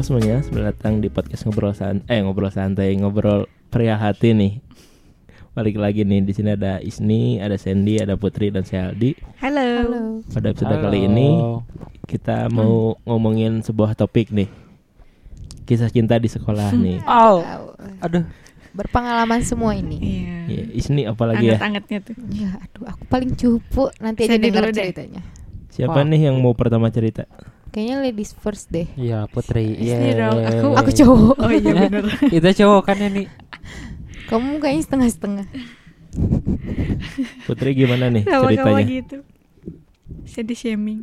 Halo semuanya, selamat datang di podcast ngobrol santai, eh ngobrol santai, ngobrol pria hati nih. Balik lagi nih di sini ada Isni, ada Sandy, ada Putri dan saya Aldi. Halo. Pada episode kali ini kita mau ngomongin sebuah topik nih. Kisah cinta di sekolah nih. Oh, aduh. Berpengalaman semua ini. Ya, Iya. Isni apalagi ya? Anget-angetnya tuh. Ya, aduh, aku paling cupu. Nanti aja denger deh. ceritanya. Siapa Wah. nih yang mau pertama cerita? Kayaknya ladies first deh. Iya, Putri. Dong, aku- Aku cowok. Oh iya bener. Kita cowok kan ini. Kamu kayaknya setengah-setengah. Putri gimana nih Sama ceritanya? gitu. Saya di shaming.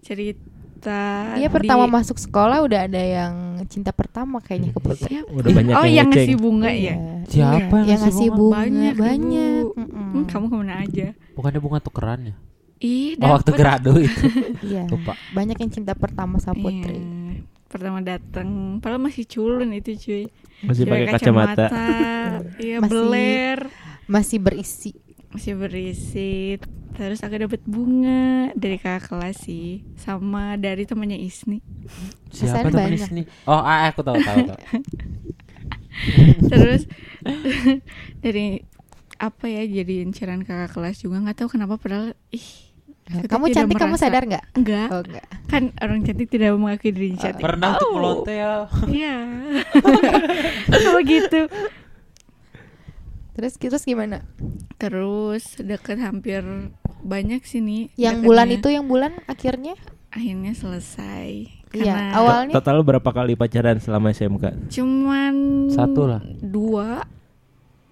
Cerita. Dia di- pertama masuk sekolah udah ada yang cinta pertama kayaknya ke Putri. Siapa? Udah banyak oh yang yang ngasih bunga Iya. ya. Siapa Iya, yang yang ngasih bunga? bunga? Banyak, Banyak. Ibu. Mm-mm. Hmm, kamu ke mana aja? Bukannya bunga tukeran ya? Ih, Oh, waktu grado itu. Iya. Lupa. Banyak yang cinta pertama sama Putri. Iya. Pertama datang, padahal masih culun itu cuy. Masih pakai kacamata. Iya, Masih- beler. Masih berisi. masih berisi terus aku dapat bunga dari kakak kelas sih sama dari temannya Isni Siapa teman banyak. ini? Oh, ah, aku tahu tahu tahu. terus dari apa ya jadi inceran kakak kelas juga nggak tahu kenapa padahal ih Nah, Kita kamu tidak cantik, kamu merasa. sadar nggak? enggak Oh, enggak. kan orang cantik tidak mengakui dirinya cantik Pernah untuk Oh, melontel. iya kalau gitu Terus terus gimana? terus deket hampir banyak sih nih Yang deketnya. bulan itu yang bulan akhirnya? akhirnya selesai Iya, Karena awalnya Total berapa kali pacaran selama SMK? cuman Satu lah. dua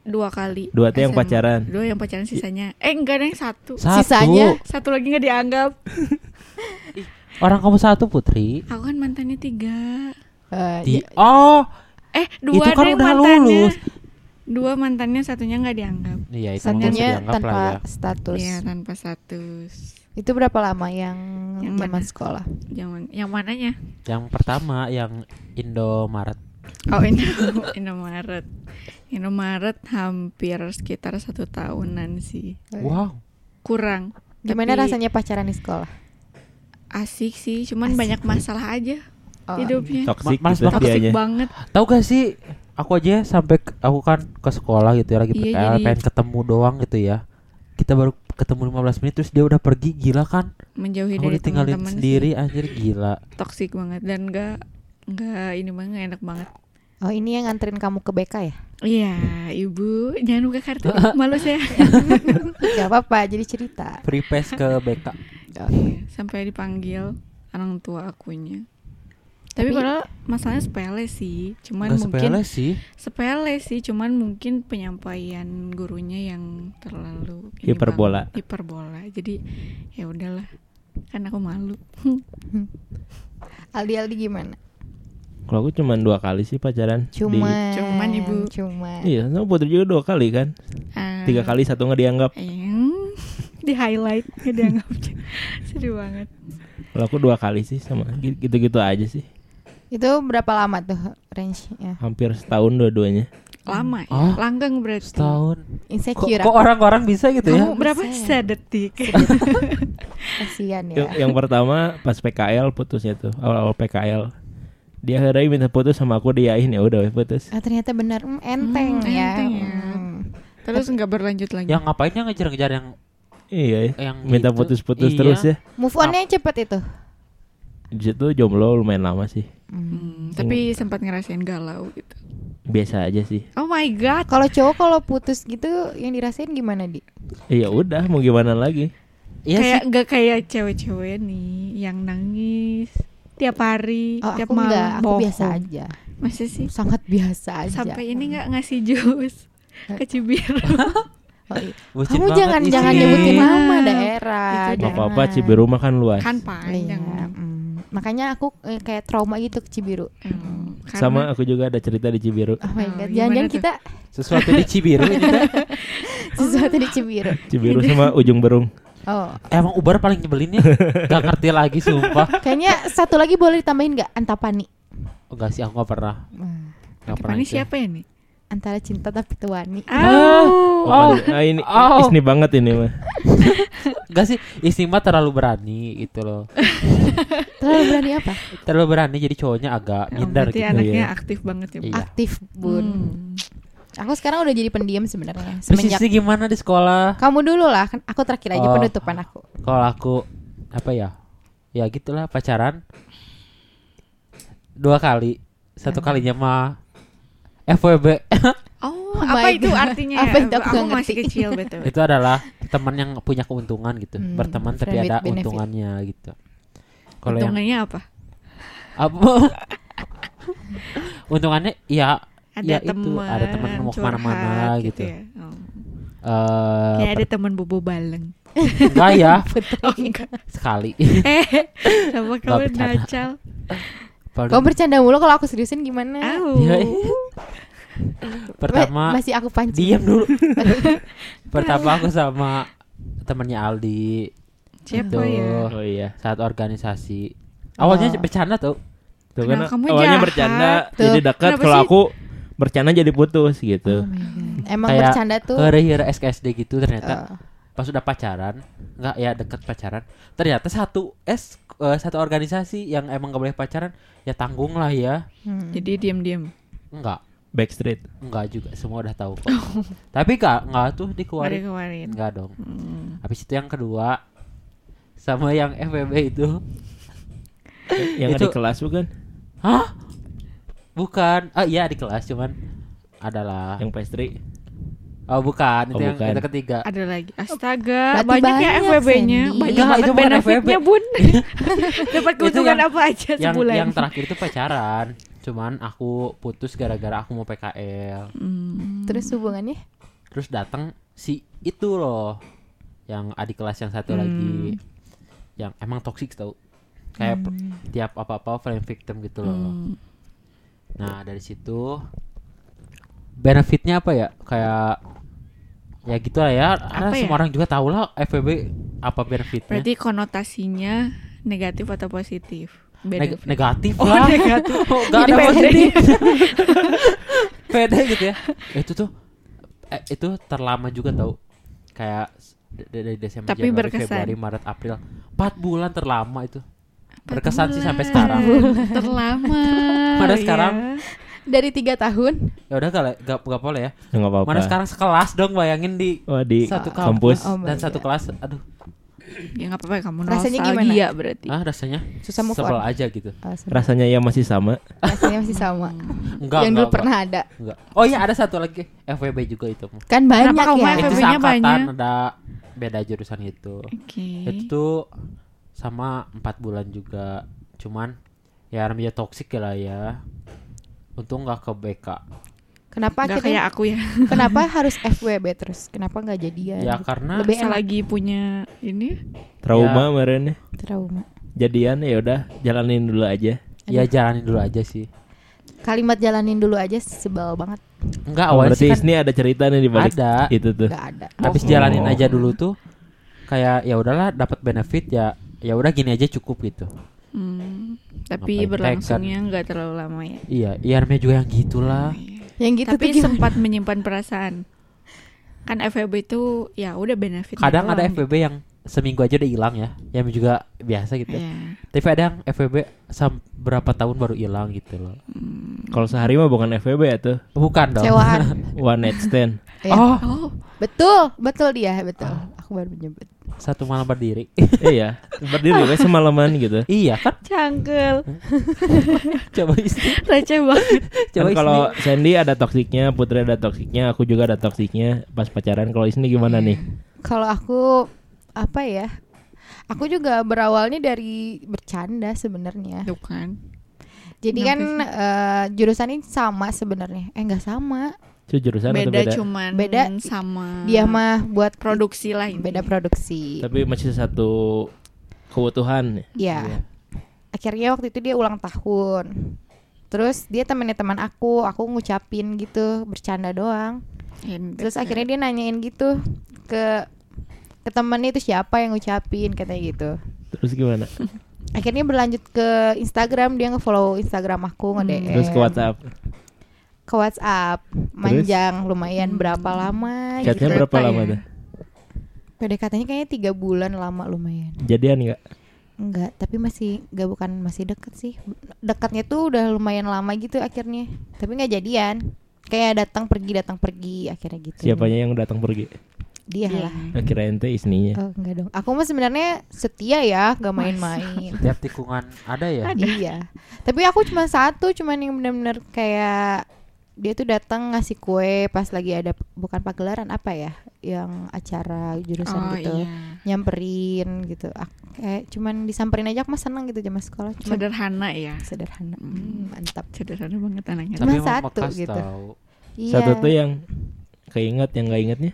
dua kali Dua tuh yang pacaran. dua yang pacaran sisanya eh enggak ada yang satu Satu. Sisanya? satu lagi nggak dianggap Orang kamu satu, Putri. aku kan mantannya tiga eh, Di ya- Oh, eh itu dua kan ada yang udah mantannya lulus. dua mantannya satunya nggak dianggap Iya, itu satunya dianggap tanpa lah ya. status. Iya tanpa status Itu berapa lama yang, Yang zaman sekolah? Jangan yang mananya Yang pertama yang Indomaret. Oh Indo Indomaret Indomaret hampir sekitar satu tahunan sih Wow. kurang Gimana Tapi rasanya pacaran di sekolah? asik sih cuman Asik. banyak masalah aja Oh, hidupnya Toxic Ma- Mas gitu banget. toxic dianya. banget Tahu gak sih? Aku aja sampai aku kan ke sekolah gitu ya lagi Iya, PKL jadi- pengen ketemu doang gitu ya. Kita baru ketemu 15 menit terus dia udah pergi gila kan? menjauhi Aku dari ditinggalin teman-teman sendiri sih. anjir gila. toxic banget dan enggak enggak ini banget nggak enak banget Oh, ini yang nganterin kamu ke BK ya? iya ibu jangan buka kartu malu saya Gak apa-apa, jadi cerita. Free pass ke BK. sampai dipanggil orang tua akunya tapi, Tapi- padahal masalahnya sepele sih cuman Gak mungkin sepele sih. sepele sih cuman mungkin penyampaian gurunya yang terlalu Hiperbola. banget. hiperbola jadi ya udahlah kan aku malu Aldi Aldi gimana? Kalau aku cuma dua kali sih pacaran. Di- Cuman, Cuman, Ibu. Cuman. Iya, sama Putri juga dua kali kan. Ah, Tiga kali satu nggak dianggap. Eng, di highlight nggak dianggap sedih banget Kalau aku dua kali sih sama Gi- gitu-gitu aja sih. Itu berapa lama tuh range-nya? Hampir setahun dua-duanya. lama ya Oh, langgang berarti Setahun. Kok, Insecure kok aku. orang-orang bisa gitu ya? kamu berapa Bisa. sedetik Kasian Yang, ya. yang pertama pas PKL putusnya tuh awal-awal PKL. Dia akhirnya minta putus sama aku diain ya udah weh, putus. Ah, ternyata benar hmm, enteng Hmm, ya. enteng ya. Hmm. terus nggak berlanjut lagi Yang ngapainnya ngejar-ngejar yang Iya, ya. yang minta gitu. putus-putus Iya. terus ya. Move on-nya cepet itu. Di situ jomblo lumayan lama sih. Hmm. Hmm, tapi sempat ngerasain galau gitu Biasa aja sih. oh my god Kalau cowok kalau putus gitu yang dirasain gimana di? Iya udah mau gimana lagi? Iya kayak nggak kayak cewek-cewek nih yang nangis tiap hari Oh, tiap aku malam enggak, aku bohong. biasa aja. masa sih Sangat biasa aja. sampai ini nggak ngasih jus ke Cibiru Oh, iya. Kamu jangan isinya. jangan Iya. nyebutin nama daerah. Itu Gak Jangan. apa-apa Cibiru mah kan luas. kan Iya. panjang mm. Makanya aku eh, kayak trauma gitu ke Cibiru. Emang, karena- Sama aku juga ada cerita di Cibiru. Oh my god, jangan-jangan kita Sesuatu di Cibiru kan. sesuatu di Cibiru. Cibiru sama ujung berung. Oh, Emang Uber paling nyebelin ya. Gak ngerti lagi sumpah. kayaknya satu lagi boleh ditambahin nggak? Antapani. Oh, Enggak sih aku gak pernah. Hmm. Gak pernah Antapani itu. siapa ya nih antara cinta tapi tuani. Oh. Oh, ah, ini Oh. Isni banget ini mah. Enggak sih, istri mah terlalu berani gitu loh. Terlalu berani apa? Terlalu berani jadi cowoknya agak Oh, minder berarti gitu. anaknya Iya. aktif banget ya. Iya. Aktif, Bun. Hmm. Aku sekarang udah jadi pendiam sebenarnya. Semenjak gimana di sekolah? kamu dulu lah, kan aku terakhir aja Oh. penutupan aku. Kalau aku apa ya? Ya gitulah pacaran dua kali. Satu Hmm. kalinya mah FWB Oh, Oh apa my itu God. artinya? Apa itu? Aku Aku masih ngerti. kecil betul. itu adalah teman yang punya keuntungan gitu. Hmm, Berteman tapi ada benefit. untungannya gitu. Kalau yang Untungannya apa? apa? untungannya ya Ada Ya, itu, teman, ada teman mau ke mana-mana curhat gitu. ya. Oh. eh Kayak ada teman bobo baleng. enggak ya Oh, enggak. sekali. Eh, sama kamu bercanda. nacal. Kamu bercanda mulu kalau aku seriusin gimana? Au. Ya, Pertama Ma- masih aku pancing. diam dulu. Pertama aku sama temannya Aldi Siapa Itu. ya? Oh iya. saat organisasi. Awalnya Oh. bercanda tuh. Tuh Kenapa kan kamu awalnya jahat? bercanda Tuh. jadi dekat kalau aku bercanda jadi putus Oh gitu. God. Emang Kayak bercanda tuh. Hore-hore SKSD gitu ternyata Oh. pas udah pacaran, enggak ya deket pacaran. Ternyata satu S eh, satu organisasi yang emang gak boleh pacaran ya tanggung lah ya. Hmm. Jadi diam-diam. Enggak, Backstreet. enggak juga semua udah tahu kok. Tapi enggak enggak tuh dikeluarin. kemarin. Enggak dong. Hmm. Habis itu yang kedua sama yang FWB itu. Yang Itu- di kelas bukan? Hah? Bukan. Ah iya di kelas cuman adalah Yang pastry. Oh bukan, itu Oh, yang bukan. itu ketiga. Ada lagi. Astaga, Berarti banyak ya banyak, FWB-nya. Banyak banget benefitnya, FWB. Bun. Dapat keuntungan yang- apa aja yang sebulan? yang terakhir itu pacaran. Cuman aku putus gara-gara aku mau PKL. Hmm. Terus hubungannya? Terus datang si itu loh. Yang adik kelas yang satu Hmm. lagi. Yang emang toksik tau. Kayak p- tiap apa-apa flame victim gitu loh. Hmm. Nah, dari situ benefitnya apa ya? Kayak ya gitu lah ya. Karena Apa ya? semua orang juga tahu lah FVB apa benefitnya. Berarti konotasinya negatif atau positif? Neg- negatif Oh, lah. negatif. Oh, Gak Jadi ada positif. Pede gitu ya. itu tuh eh, itu terlama juga tau. Kayak dari Desember, Tapi Januari, berkesan. Februari, Maret, April. 4 bulan terlama itu. Berkesan sih sampai sekarang. Terlama. Pada ya. sekarang Dari tiga tahun. Ya udah gak, gak, gak boleh ya. Ya nggak apa-apa. Mana sekarang sekelas dong bayangin di Oh di satu kampus. kampus Oh dan satu kelas. Aduh, Ya nggak apa-apa kamu Rasanya nostalgia gimana? berarti. ah rasanya Susah move sebel on. aja gitu. Oh. Rasanya ya masih sama. Rasanya masih sama. Enggak, yang enggak, dulu enggak, pernah ada. enggak. Oh iya ada satu lagi FWB juga itu. Kan banyak kamu ya. FWB-nya seangkatan banyak? ada beda jurusan itu. Oke. Itu tuh sama empat bulan juga. Cuman ya namanya toksik ya lah ya. Untung nggak ke BK. Kenapa Nggak kayak aku ya. Kenapa harus FWB terus? Kenapa nggak jadian? Ya gitu? karena Lebih enak. lagi punya ini Trauma Ya. kemarin Trauma. Jadian ya udah jalanin dulu aja. ya jalanin dulu aja sih. Kalimat jalanin dulu aja sebel banget. Enggak Oh, awalnya berarti sih kan ini ada cerita nih di balik ada. itu tuh. Gak ada. Habis Oh. jalanin aja dulu tuh kayak ya udahlah dapat benefit ya ya udah gini aja cukup gitu. Hmm, tapi Ngapain berlangsungnya nggak terlalu lama ya. Iya, iya namanya juga yang gitulah. Yang gitu tapi sempat menyimpan perasaan. Kan FWB itu ya udah benefit. Kadang ada FWB yang seminggu aja udah hilang ya, yang juga biasa gitu. Iya. Tapi ada yang FWB sam berapa tahun baru hilang gitu loh. Kalau sehari mah bukan FWB ya tuh. Bukan dong. Cewaan. One night stand. Ya. Oh, Oh, Betul, betul dia, betul. Aku baru menyebut. Satu malam berdiri. iya, berdiri we semalaman gitu. iya kan? cangkel. Coba istri. Receh banget. Coba Kan kalau Sandy ada toksiknya, Putri ada toksiknya, aku juga ada toksiknya pas pacaran. Kalau Isni gimana nih? Kalau aku apa ya? Aku juga berawalnya dari bercanda sebenarnya. Tuh kan. Jadi Kenapa kan eh, jurusan ini sama sebenarnya. Eh enggak sama. Itu jurusan atau Beda, beda? cuman Beda. sama Dia mah buat produksi lah ini. beda produksi. Tapi masih satu kebutuhan. Ya. Iya. Akhirnya waktu itu dia ulang tahun. Terus dia temennya teman aku, aku ngucapin gitu, bercanda doang. And- Terus akhirnya dia nanyain gitu ke ke temennya itu siapa yang ngucapin katanya gitu. Terus gimana? Akhirnya berlanjut ke Instagram, dia nge-follow Instagram aku, nge-DM. Terus ke WhatsApp. Ke WhatsApp, manjang lumayan berapa lama Chatnya gitu. berapa Berapa lama ya? tuh? PDKT-nya kayaknya tiga bulan lama lumayan. Jadian nggak? Enggak, tapi masih enggak bukan masih deket sih. Dekatnya tuh udah lumayan lama gitu akhirnya. Tapi nggak jadian. Kayak datang pergi datang pergi akhirnya gitu. Siapanya yang datang pergi? Dia Iya. lah. Akhirnya ente isninya. Oh, enggak dong. Aku mah sebenarnya setia ya, gak main-main. Setiap tikungan ada ya. iya. Tapi aku cuma satu, cuman yang benar-benar kayak dia tuh datang ngasih kue pas lagi ada bukan pagelaran apa ya, yang acara jurusan Oh gitu. iya. Nyamperin gitu. Ak- kayak cuman disamperin aja aku mah seneng gitu zaman sekolah. Cuma Sederhana ya. sederhana. Hmm, mantap. Sederhana banget anaknya. Cuma satu gitu. tahu. Iya. Satu tuh yang keinget yang nggak ingetnya.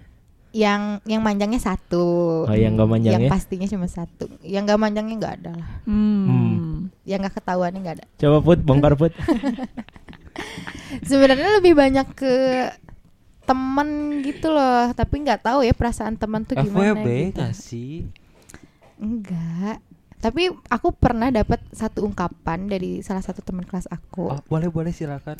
yang yang manjangnya satu. Oh, yang nggak manjangnya? Yang pastinya cuma satu. Yang gak manjangnya nggak ada lah. Hmm. Hmm. Yang nggak ketahuannya nggak ada. Coba put bongkar put. sebenarnya lebih banyak ke temen gitu loh tapi nggak tahu ya perasaan teman tuh gimana FWB gitu gak sih? enggak tapi aku pernah dapat satu ungkapan dari salah satu teman kelas aku Oh, boleh boleh silakan.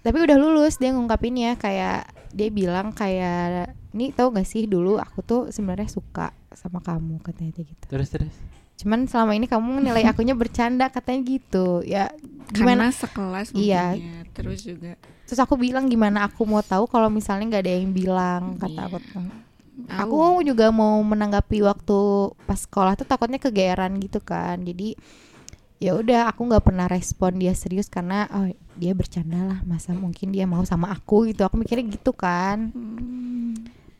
tapi udah lulus dia ngungkapinnya kayak dia bilang kayak nih tau gak sih dulu aku tuh sebenarnya suka sama kamu katanya dia gitu Terus terus. Cuman selama ini kamu nilai akunya bercanda katanya gitu ya Karena gimana sekelas Iya. ya. Terus juga terus aku bilang gimana aku mau tahu kalau misalnya nggak ada yang bilang kata Iya. aku Aku Aku juga mau menanggapi waktu pas sekolah tuh takutnya kegeeran gitu kan. Jadi ya udah aku nggak pernah respon dia serius karena oh dia bercanda lah masa mungkin dia mau sama aku gitu. Aku mikirnya gitu kan. Hmm.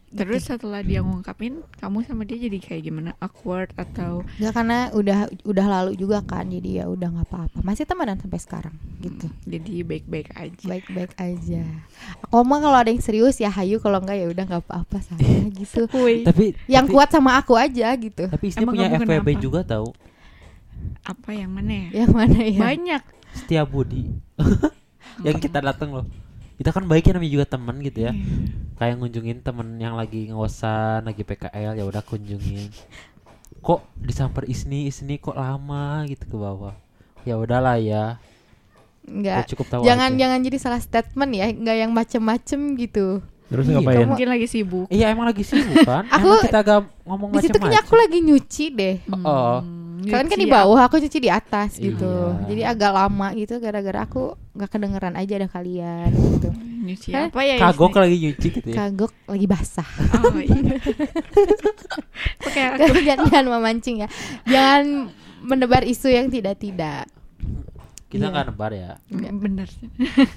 Terus setelah dia ngungkapin, kamu sama dia jadi kayak gimana? Awkward atau Nggak karena udah udah lalu juga kan. Jadi ya udah nggak apa-apa. Masih temenan sampai sekarang gitu. jadi baik-baik aja? Baik-baik aja. Aku mah kalau ada yang serius ya hayu kalau enggak ya udah nggak apa-apa sama gitu. Tapi Yang tapi, kuat sama aku aja gitu. Tapi istri Emang punya FWB kenapa? juga tahu. apa yang mana ya? Yang mana ya? Banyak. Setia Budi. yang kita datang loh. Kita kan baiknya namanya juga teman gitu ya. Kayak ngunjungin temen yang lagi ngosan, lagi PKL ya udah kunjungin. Kok disamper Isni, Isni kok lama gitu ke bawah. Ya udahlah ya. Enggak. Cukup tahu jangan aja. jangan jadi salah statement ya nggak yang macem-macem gitu Terus Iya, ngapain? kamu- Mungkin lagi sibuk. Iya emang lagi sibuk kan. Aku- emang kita agak ngomong di situ kayaknya aku lagi nyuci deh Oh. Kalian kan di bawah aku cuci di atas gitu Iya. jadi agak lama gitu gara-gara aku nggak kedengeran aja ada kalian gitu apa? Nyuci Hah? apa ya? Kagok lagi nyuci gitu ya. kagok lagi basah Oh iya. Kayak aku jangan jangan memancing ya jangan menebar isu yang tidak-tidak Kita Iya. nggak nebar ya. bener.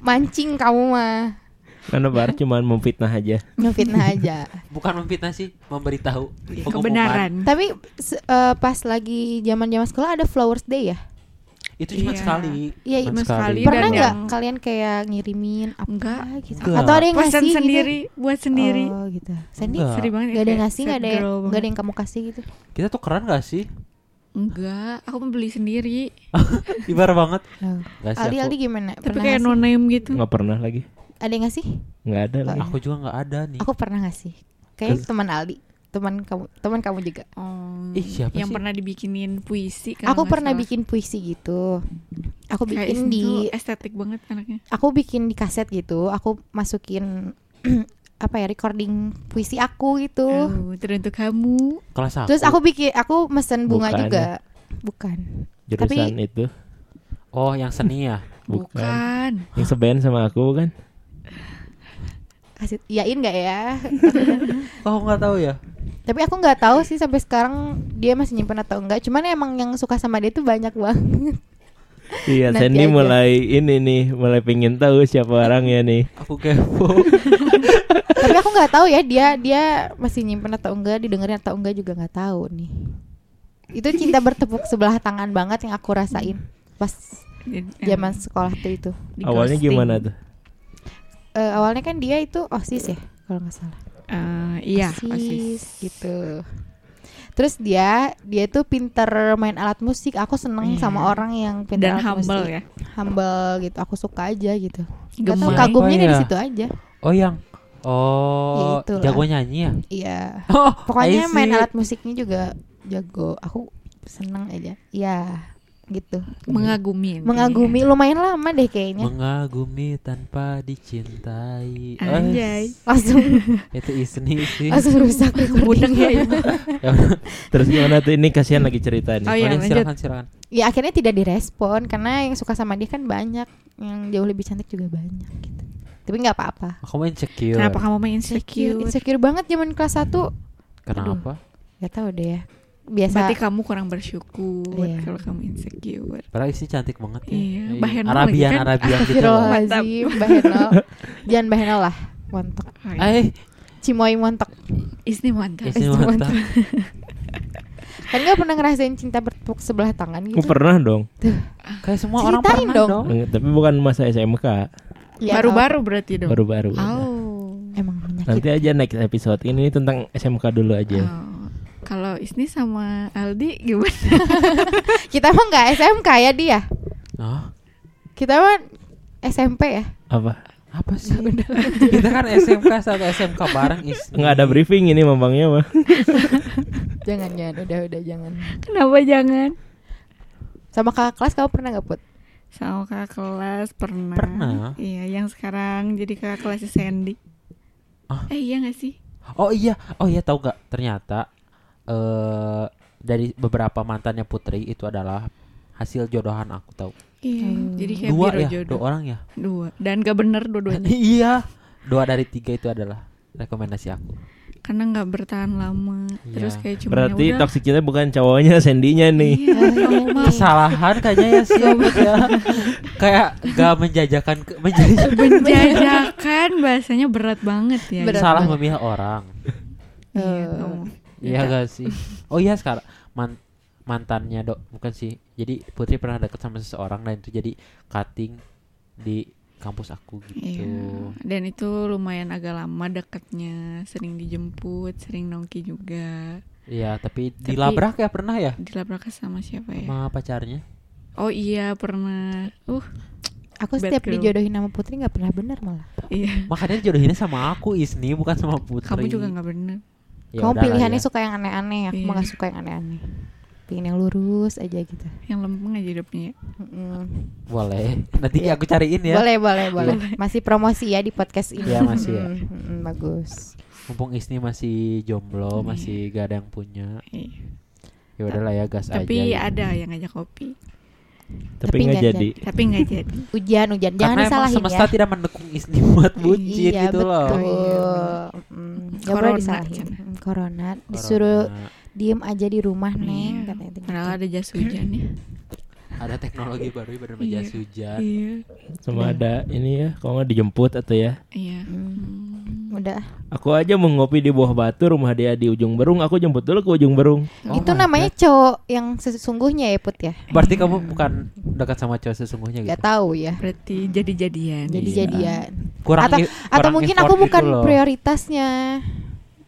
mancing kamu mah Karena bar cuman memfitnah aja. ngefitnah aja Bukan memfitnah sih, memberitahu Iya, pengumuman. Kebenaran. tapi eh, pas lagi zaman-zaman sekolah ada flowers day ya Itu cuma Iya. sekali. Iya, Cuma cuma sekali. pernah dan nggak yang- kalian kayak ngirimin apa Enggak. gitu Enggak. atau ada yang Pesan ngasih gitu? sendiri buat sendiri. Oh gitu. Sandy Enggak. Sedih banget ya, nggak ada yang ngasih nggak ada yang nggak ada yang kamu kasih gitu. Kita tuh keren gak sih? Enggak, aku beli sendiri. Ibarat banget. Oh. Gak sih Aldi aku. Aldi gimana? Tapi Pernah kayak ngasih? no name gitu. Nggak pernah lagi. Ada yang ngasih? Nggak ada Oh, lagi. Aku juga nggak ada nih. Aku pernah ngasih. Kayak teman Aldi, teman kamu, teman kamu juga. Oh, Ih, siapa yang sih? pernah dibikinin puisi kalau aku pernah salah. bikin puisi gitu. Aku Kayak bikin di, estetik banget anaknya. aku bikin di kaset gitu. Aku masukin apa ya recording puisi aku gitu. Oh, teruntuk kamu. Kelas aku. Terus aku bikin, aku mesen bunga Bukan juga. Bukan. Jurusan itu Oh, yang seni ya. bukan. Bukan. Yang seband sama aku kan. Kasih iyain nggak ya? Oh, nggak tahu ya. Tapi aku nggak tahu sih sampai sekarang dia masih nyimpen atau enggak. Cuman emang yang suka sama dia tuh banyak banget. Iya, Nanti Sandy aja. mulai ini nih, mulai pengen tahu siapa orangnya nih. Aku kepo. Tapi aku nggak tahu ya dia dia masih nyimpen atau enggak, didengerin atau enggak juga nggak tahu nih. Itu cinta bertepuk sebelah tangan banget yang aku rasain pas zaman sekolah tuh itu. Awalnya gimana tuh? Eh, awalnya kan dia itu osis ya kalau nggak salah. Eh, iya, osis, osis. gitu. Terus dia dia tuh pinter main alat musik. Aku seneng Iya. sama orang yang pinter Dan alat humble musik. ya. Humble gitu. Aku suka aja gitu. Gak tau kagumnya Apa dari ya? situ aja. Oh, yang Oh, Ya, jago nyanyi ya? Iya. Oh, Pokoknya main alat musiknya juga jago. Aku seneng aja. Iya. Gitu. Mengagumi. intinya. Mengagumi lumayan lama deh kayaknya. Mengagumi tanpa dicintai. Eh, Anjay. Langsung itu Isni sih. langsung rusak Budak ya. Ya. Terus gimana tuh ini kasihan lagi cerita nih. Oh iya, silakan silakan. Ya akhirnya tidak direspon karena yang suka sama dia kan banyak, yang jauh lebih cantik juga banyak gitu. Tapi nggak apa-apa. Aku main insecure. Kenapa kamu main Insecure, insecure? insecure banget zaman kelas 1 Kenapa? Gak tahu deh ya. Biasa Berarti kamu kurang bersyukur Iya. kalau kamu insecure. Padahal Isni cantik banget ya. Iya, Iya. Bahenol lagi Arabian kan? Arabian gitu. loh. Astagfirullahaladzim Bahenol Jangan Bahenol lah Montok iya. Eh, Cimoy montok Isni mantap. Isni Isni mantap. Kan gak pernah ngerasain cinta bertepuk sebelah tangan gitu pernah dong. Kayak semua orang Ceritain pernah dong. dong. Tapi bukan masa SMK, Ya, Baru-baru berarti dong. baru-baru. Oh. Emang Nanti aja next episode ini tentang SMK dulu aja. Oh. Kalau Isni sama Aldi gimana? Kita mah gak SMK ya dia Hah? Kita mah SMP ya Apa? Apa sih? Kita kan SMK satu SMK bareng Isni. Nggak ada briefing ini membangnya mah. Jangan jangan Udah udah jangan Kenapa jangan? Sama kakak kelas kamu pernah gak Put? Sama kakak kelas pernah. Pernah? Iya, yang sekarang jadi kakak kelasnya Sandy. Ah. Eh iya gak sih? Oh iya, oh iya tahu gak? Ternyata eh dari beberapa mantannya Putri itu adalah hasil jodohan aku tahu. Iya. Hmm. Jadi kayak Dua ya, jodoh. dua orang ya. Dua. Dan gak bener dua-duanya. iya, dua dari tiga itu adalah rekomendasi aku. Karena nggak bertahan lama. Iya. Terus kayak cuma Berarti ya udah. toksiknya bukan cowoknya, Sandy-nya nih. Iya, Kesalahan kayaknya ya sih ya, ya. Kayak gak menjajakan ke- menjadi menjajakan bahasanya berat banget ya. Berat salah banget. memihak orang. Iya, kamu. Iya gak sih? Oh iya sekarang man- mantannya dok bukan sih. Jadi Putri pernah deket sama seseorang dan itu jadi cutting di kampus aku gitu. Iya. Dan itu lumayan agak lama dekatnya, sering dijemput, sering nongki juga. Iya, tapi Tapi- dilabrak ya pernah ya Dilabrak sama siapa ya? sama pacarnya. Oh iya pernah. Uh, Aku Bad setiap girl. dijodohin sama Putri gak pernah benar malah iya. Makanya jodohinnya sama aku Isni bukan sama Putri. Kamu juga nggak bener. Ya Kamu pilihannya ya. suka yang aneh-aneh Aku Iya. gak suka yang aneh-aneh Pengen yang lurus aja gitu Yang lempeng aja hidupnya. ya. Mm-mm. Boleh. Nanti Iya. aku cariin ya. Boleh, boleh, boleh. Masih promosi ya di podcast ini. Iya, masih ya. Mm, mm, bagus. Mumpung Isni masih jomblo, masih gak ada yang punya. Iya. Ya udahlah ya gas Tapi aja. ada yang ngajak kopi. Tapi nggak nggak jadi. Tapi nggak jadi. Hujan, hujan. Jangan Karena emang disalahin semesta ya. tidak mendukung Isni buat bucin iya, gitu loh. betul. Iya, Mm, Gak boleh Corona, disalahin. Mm, Corona. Disuruh Corona. diem aja di rumah, Neng. Iya. Katanya gitu. Padahal ada jas hujan ya. ada teknologi baru bernama Iya. jas hujan. Iya. Sama ada ini ya, kalau nggak dijemput atau ya. Iya. Hmm, Hmm. Udah. Aku aja mau ngopi di bawah batu, rumah dia di ujung berung, aku jemput dulu ke ujung berung. Oh Itu my namanya cowok yang sesungguhnya ya, Put ya. Berarti kamu bukan dekat sama cowok sesungguhnya gitu. Gak tahu ya. Berarti jadi-jadian. Jadi Iya. jadian. Kurang atau i- atau kurang mungkin aku gitu bukan loh. prioritasnya.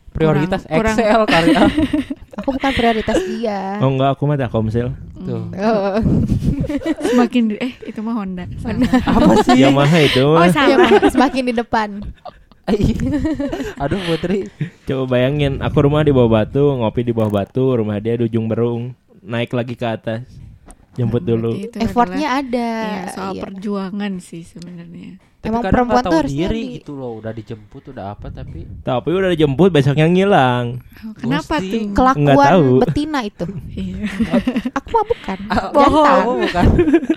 prioritas kurang- Excel kali ah. Aku bukan prioritas dia. Oh enggak, aku mah Telkomsel. Tuh. Oh. Semakin di- eh itu mah Honda. Salah. Apa sih? Yamaha itu Oh. Iya, salah. semakin di depan. Aduh Putri. Coba bayangin, aku rumah di bawah batu, ngopi di bawah batu, rumah dia di ujung berung, naik lagi ke atas. Jemput dulu. Itu Effortnya ada. Iya, soal Iya. perjuangan sih sebenarnya. Tapi Emang kadang perempuan tuh tahu harusnya diri di- gitu loh, udah dijemput udah apa tapi Tapi udah dijemput, besoknya ngilang. Oh, kenapa Ghosting. tuh? Nggak Kelakuan tahu. betina itu. Iya. Aku mah bukan. oh, Jantan. bukan.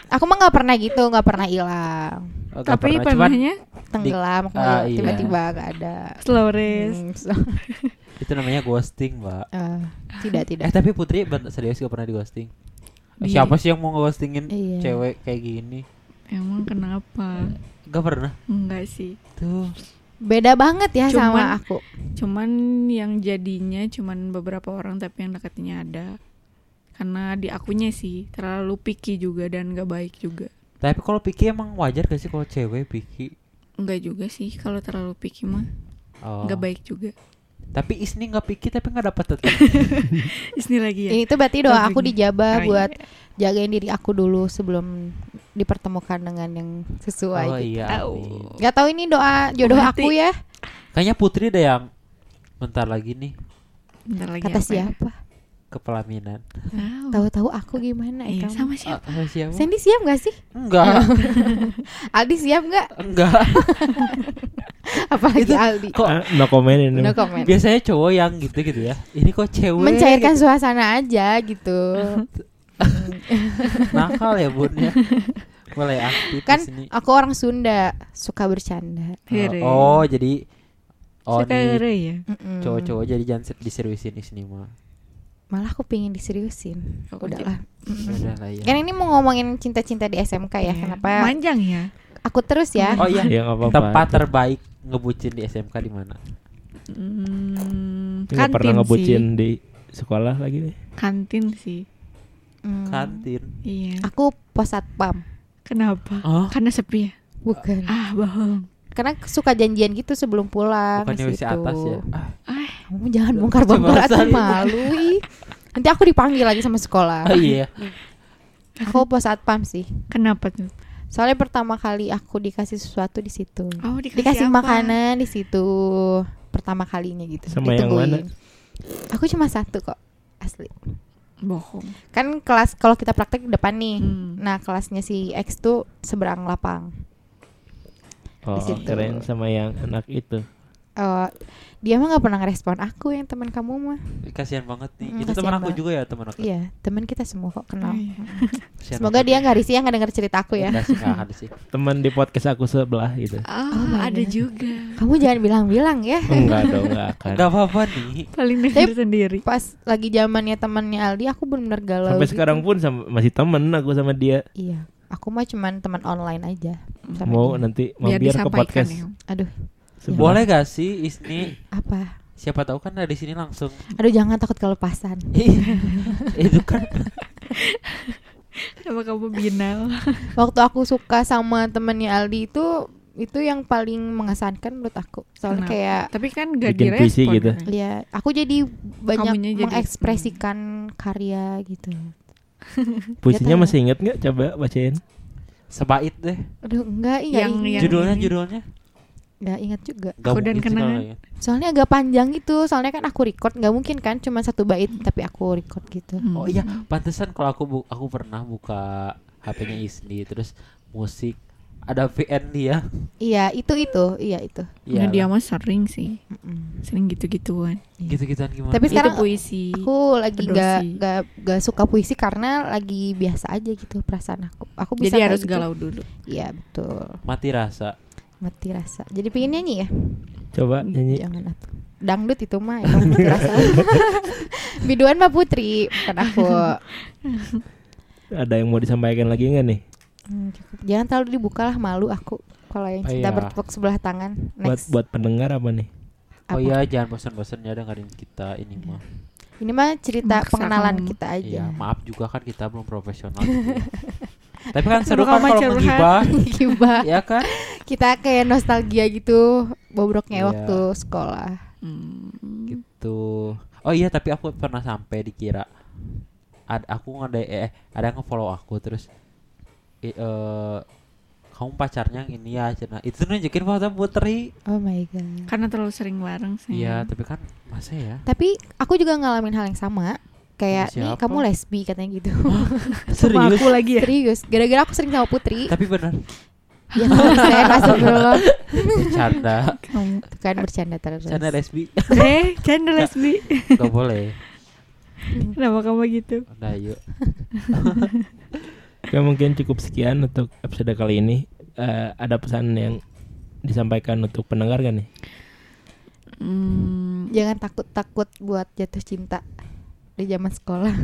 Aku mah nggak pernah gitu, nggak pernah hilang. Oh, nggak Tapi pernah. Cuman pernahnya Tenggelam, aku Ah, iya. tiba-tiba nggak ada. slow race. Hmm, so- itu namanya ghosting, Mbak. eh, tidak Eh tidak. tapi Putri serius gak pernah di ghosting? Eh, Dia- Siapa sih yang mau ghostingin Iya. cewek kayak gini? Emang kenapa? Gak pernah. Enggak sih. Tuh. Beda banget ya Cuman- sama aku. Cuman yang jadinya cuman beberapa orang tapi yang dekatnya ada. Karena di akunya sih terlalu picky juga dan gak baik juga. Tapi kalau Piki emang wajar gak sih kalau cewek Piki? Enggak juga sih kalau terlalu picky mah. Oh. Gak baik juga. Tapi Isni gak Piki tapi gak dapat tetap. Isni lagi ya. Ini tuh berarti doa aku dijabah iya. buat jagain diri aku dulu sebelum dipertemukan dengan yang sesuai. oh gitu. iya. Gak tahu ini doa jodoh Berarti- aku ya. Kayaknya Putri deh yang bentar lagi nih Bentar lagi Kata apa ya? siapa? Pelaminan. Tahu. Tahu-tahu aku gimana Iya, ya kamu? sama siapa? sama siapa? Sandy siap gak sih? Enggak, Aldi siap nggak? enggak. Apalagi Itu Aldi. Kok Ah, no comment ini. No comment. biasanya cowok yang gitu gitu ya. Ini kok cewek Mencairkan gitu. suasana aja gitu. nakal ya bun ya. Mulai aktif kan di sini. aku orang Sunda, suka bercanda. Here. Oh, jadi oh nih ya. Cowok-cowok jadi jangan se- diseriusin di sini mah. Malah aku pingin diseriusin. Oh, Udahlah. Mm-mm. Udah lah ya. Kan ini mau ngomongin cinta-cinta di SMK ya. Iya. Kenapa Manjang ya. aku terus ya? Oh iya, Ya nggak apa-apa. tempat terbaik ngebucin di SMK di mana? Hmm, nggak pernah kantin ngebucin sih. di sekolah lagi deh. Kantin sih. Hmm. Kantin. Iya. Aku pos satpam. Kenapa? Oh, Karena sepi ya. Bukan. Ah, bohong. Karena suka janjian gitu sebelum pulang bukannya situ. atas ya? Ah, Ah, Kamu jangan bongkar-bongkar Coba atuh malu. Nanti aku dipanggil lagi sama sekolah. oh iya. Aku pos satpam sih. kenapa tuh? Soalnya pertama kali aku dikasih sesuatu di situ. Oh, dikasih, Dikasih apa? makanan di situ pertama kalinya gitu. Sama yang Ditungguin. mana? Aku cuma satu kok asli. Bohong. Kan kelas kalau kita praktek depan nih. Hmm. Nah kelasnya si X tuh seberang lapang. Oh, situ. keren sama yang anak itu. Eh, dia mah nggak pernah ngerespon aku yang teman kamu mah. Kasihan banget nih. Hmm, Itu teman aku juga ya, teman aku. Iya teman kita semua kok kenal. Oh, iya. Kasihan Semoga dia nggak risih ya nggak denger cerita aku ya. Enggak sih, enggak ada sih. Teman di podcast aku sebelah gitu. Ah, Oh my ada God. juga. Kamu jangan bilang-bilang ya. Enggak dong, enggak akan. Enggak apa-apa nih. Paling denger sendiri. Pas lagi zamannya temannya Aldi aku benar-benar galau. Sampai gitu. sekarang pun sama, masih temen aku sama dia. Iya. Aku mah cuman teman online aja. sama Mau dia. nanti Biar mampir ke podcast. ya. Aduh, sebelah. Boleh gak sih Isni? apa? Siapa tahu kan dari sini langsung. Aduh jangan takut kelepasan. itu kan Sama kamu binal. Waktu aku suka sama temannya Aldi itu itu yang paling mengesankan menurut aku. Soalnya Kenapa? kayak Tapi kan gak Bikin puisi direspon. gitu. kan? ya aku jadi banyak jadi- mengekspresikan karya gitu. Puisinya tahu. masih inget nggak? Coba bacain. sebait deh. Aduh enggak iya Yang- ingat. yang- Judulnya ini. judulnya. Nggak ingat juga. Gak Aku dan kalau kenangan. kayak- Soalnya agak panjang gitu. Soalnya kan aku record nggak mungkin kan cuma satu bait tapi aku record gitu. Hmm. Oh iya, pantesan kalau aku bu- aku pernah buka HP-nya Isni terus musik ada VN dia. Iya itu itu iya itu. Nah, Iya. dia mah sering sih. Mm-mm. Sering gitu-gituan. gitu-gituan gimana? Tapi sekarang itu puisi. Aku lagi gak, gak, gak suka puisi karena lagi biasa aja gitu perasaan aku. Aku bisa Jadi harus gitu. galau dulu. Iya betul. mati rasa. Mati rasa. Jadi pengen nyanyi ya? Coba nyanyi. Jangan atuh. Dangdut itu mah emang mati rasa. Biduan mah Putri, bukan aku. Ada yang mau disampaikan lagi nggak nih? Hmm, cukup. Jangan terlalu dibuka lah malu aku. Kalau yang Oh, cinta iya. bertepuk sebelah tangan. Buat Next. buat pendengar apa nih? Oh Apa? iya, jangan bosan-bosan ya dengerin kita ini mah. Ini mah cerita Maksa pengenalan kamu. kita aja. Iya, maaf juga kan kita belum profesional gitu ya. Tapi kan seru kan kalau curhat. menghibah, Gibah. ya kan? Kita kayak nostalgia gitu bobroknya Iya. waktu sekolah. Hmm. Gitu. Oh iya, tapi aku pernah sampai dikira ada aku ngade eh ada yang nge-follow aku terus eh kamu pacarnya yang ini ya cina itu nunjukin foto putri Oh my god. Karena terlalu sering bareng sih. iya tapi kan masa ya Tapi aku juga ngalamin hal yang sama. Kayak nih kamu lesbi katanya gitu. Sama serius aku lagi ya. Serius, gara-gara aku sering sama Putri. tapi bener ya saya astagfirullah. bercanda Kamu. Tuh kan bercanda terus. bercanda lesbi Eh, canda lesbi. gak boleh Kenapa kamu gitu? udah yuk Oke mungkin cukup sekian untuk episode kali ini. Eh, ada pesan yang disampaikan untuk pendengar kan nih? Hmm, Jangan takut-takut buat jatuh cinta di zaman sekolah.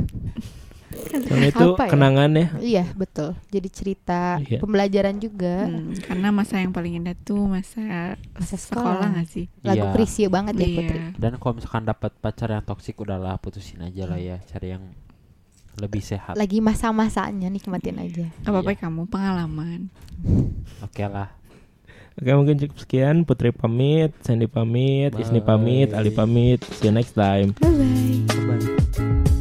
Soalnya itu Apa ya? kenangan ya. iya, betul. Jadi cerita Iya. pembelajaran juga. hmm, karena masa yang paling indah tuh masa Masa sekolah sekolah. gak sih? Lagu Iya. Banget ya Putri. Iya. dan kalau misalkan dapat pacar yang toksik udahlah putusin aja lah ya cari yang lebih sehat Lagi masa-masanya nikmatin aja. Gak apa-apa Iya. kamu pengalaman. oke lah Oke mungkin cukup sekian. Putri pamit, Sandy pamit, Isni pamit, Bye. Ali pamit. See you next time. Bye bye. Bye.